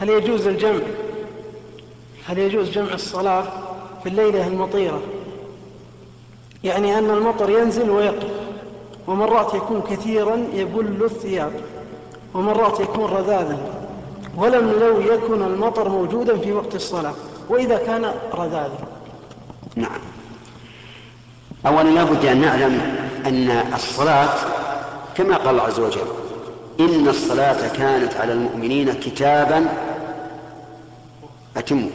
هل يجوز الجمع؟ هل يجوز جمع الصلاة في الليلة المطيرة؟ يعني أن المطر ينزل ويقف ومرات يكون كثيرا يبل الثياب ومرات يكون رذاذا. ولم لو يكن المطر موجودا في وقت الصلاة وإذا كان رذاذا. نعم. أولا لابد أن نعلم أن الصلاة كما قال الله عز وجل إن الصلاة كانت على المؤمنين كتابا أتم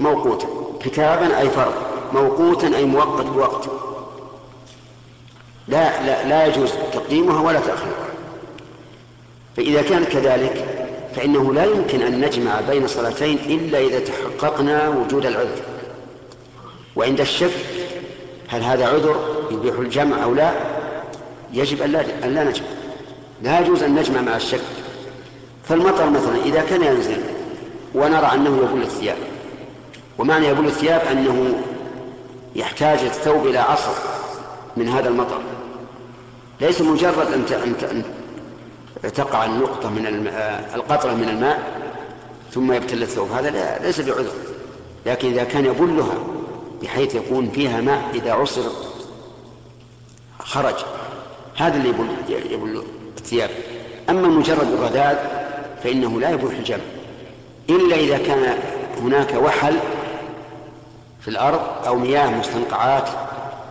موقوتا. كتابا أي فرض موقوتا أي مؤقت بوقت. لا, لا, لا يجوز تقديمها ولا تأخيرها. فإذا كانت كذلك فإنه لا يمكن أن نجمع بين صلاتين إلا إذا تحققنا وجود العذر. وعند الشك هل هذا عذر يبيح الجمع أو لا يجب أن لا نجمع. لا يجوز أن نجمع مع الشك. فالمطر مثلا إذا كان ينزل ونرى أنه يبل الثياب. ومعنى يبل الثياب أنه يحتاج الثوب إلى عصر من هذا المطر. ليس مجرد أن أن تقع النقطة من الماء القطرة من الماء ثم يبتل الثوب. هذا ليس بعذر. لكن إذا كان يبلها بحيث يكون فيها ماء إذا عصر خرج هذا اللي يبل, يبل الثياب. أما مجرد الرذاذ فإنه لا يبوح الجمع إلا إذا كان هناك وحل في الأرض أو مياه مستنقعات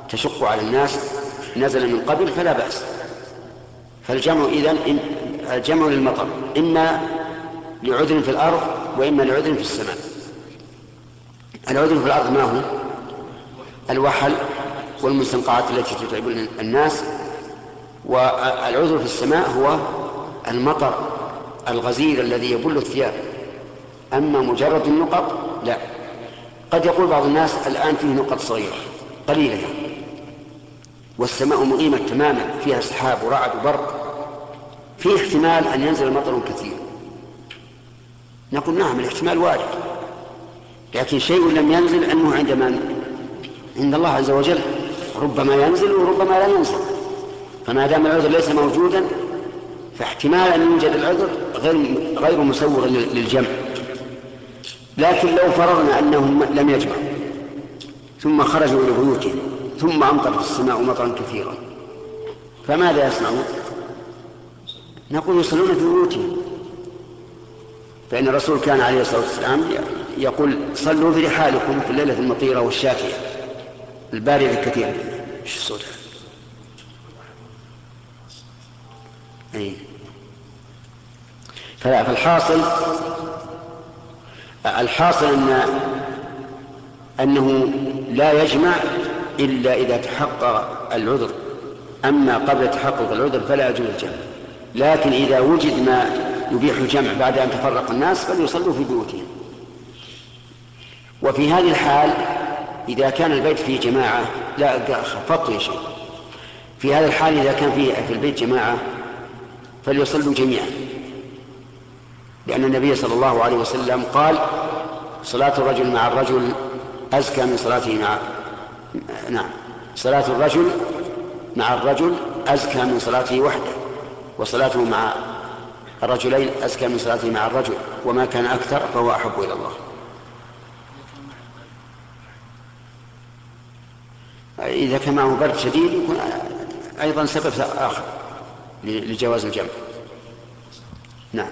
تشق على الناس نزل من قبل فلا بأس. فالجمع إذن الجمع للمطر إما لعذر في الأرض وإما لعذر في السماء. العذر في الأرض ما هو؟ الوحل والمستنقعات التي تتعب الناس والعذر في السماء هو المطر الغزير الذي يبل الثياب. أما مجرد النقط لا. قد يقول بعض الناس الآن فيه نقط صغيرة قليلة. والسماء مغيمة تماما فيها سحاب ورعد وبرق. في احتمال أن ينزل مطر كثير. نقول نعم الاحتمال وارد. لكن شيء لم ينزل أنه عند من؟ عند الله عز وجل ربما ينزل وربما لا ينزل. فما دام العذر ليس موجودا فاحتمال أن يوجد العذر غير غير مسوغ للجمع. لكن لو فرضنا أنهم لم يجمعوا ثم خرجوا إلى بيوتهم ثم أمطرت السماء مطرا كثيرا فماذا يصنعون؟ نقول يصلون في بيوتهم. فإن الرسول كان عليه الصلاة والسلام يقول صلوا في رحالكم في الليلة المطيرة والشاتية الباردة الكثيرة إيش الصوت؟ أي فالحاصل الحاصل أن أنه لا يجمع إلا إذا تحقق العذر. أما قبل تحقق العذر فلا يجوز الجمع. لكن إذا وجد ما يبيح الجمع بعد أن تفرق الناس فليصلوا في بيوتهم. وفي هذه الحال إذا كان البيت فيه جماعة لا خفضت يا شيخ. في هذا الحال إذا كان فيه في البيت جماعة فليصلوا جميعا. لأن النبي صلى الله عليه وسلم قال صلاة الرجل مع الرجل أزكى من صلاته مع نعم. صلاة الرجل مع الرجل أزكى من صلاته وحده وصلاته مع الرجلين أزكى من صلاته مع الرجل وما كان أكثر فهو أحب إلى الله. إذا كان معه برد شديد يكون أيضا سبب آخر لجواز الجمع. نعم.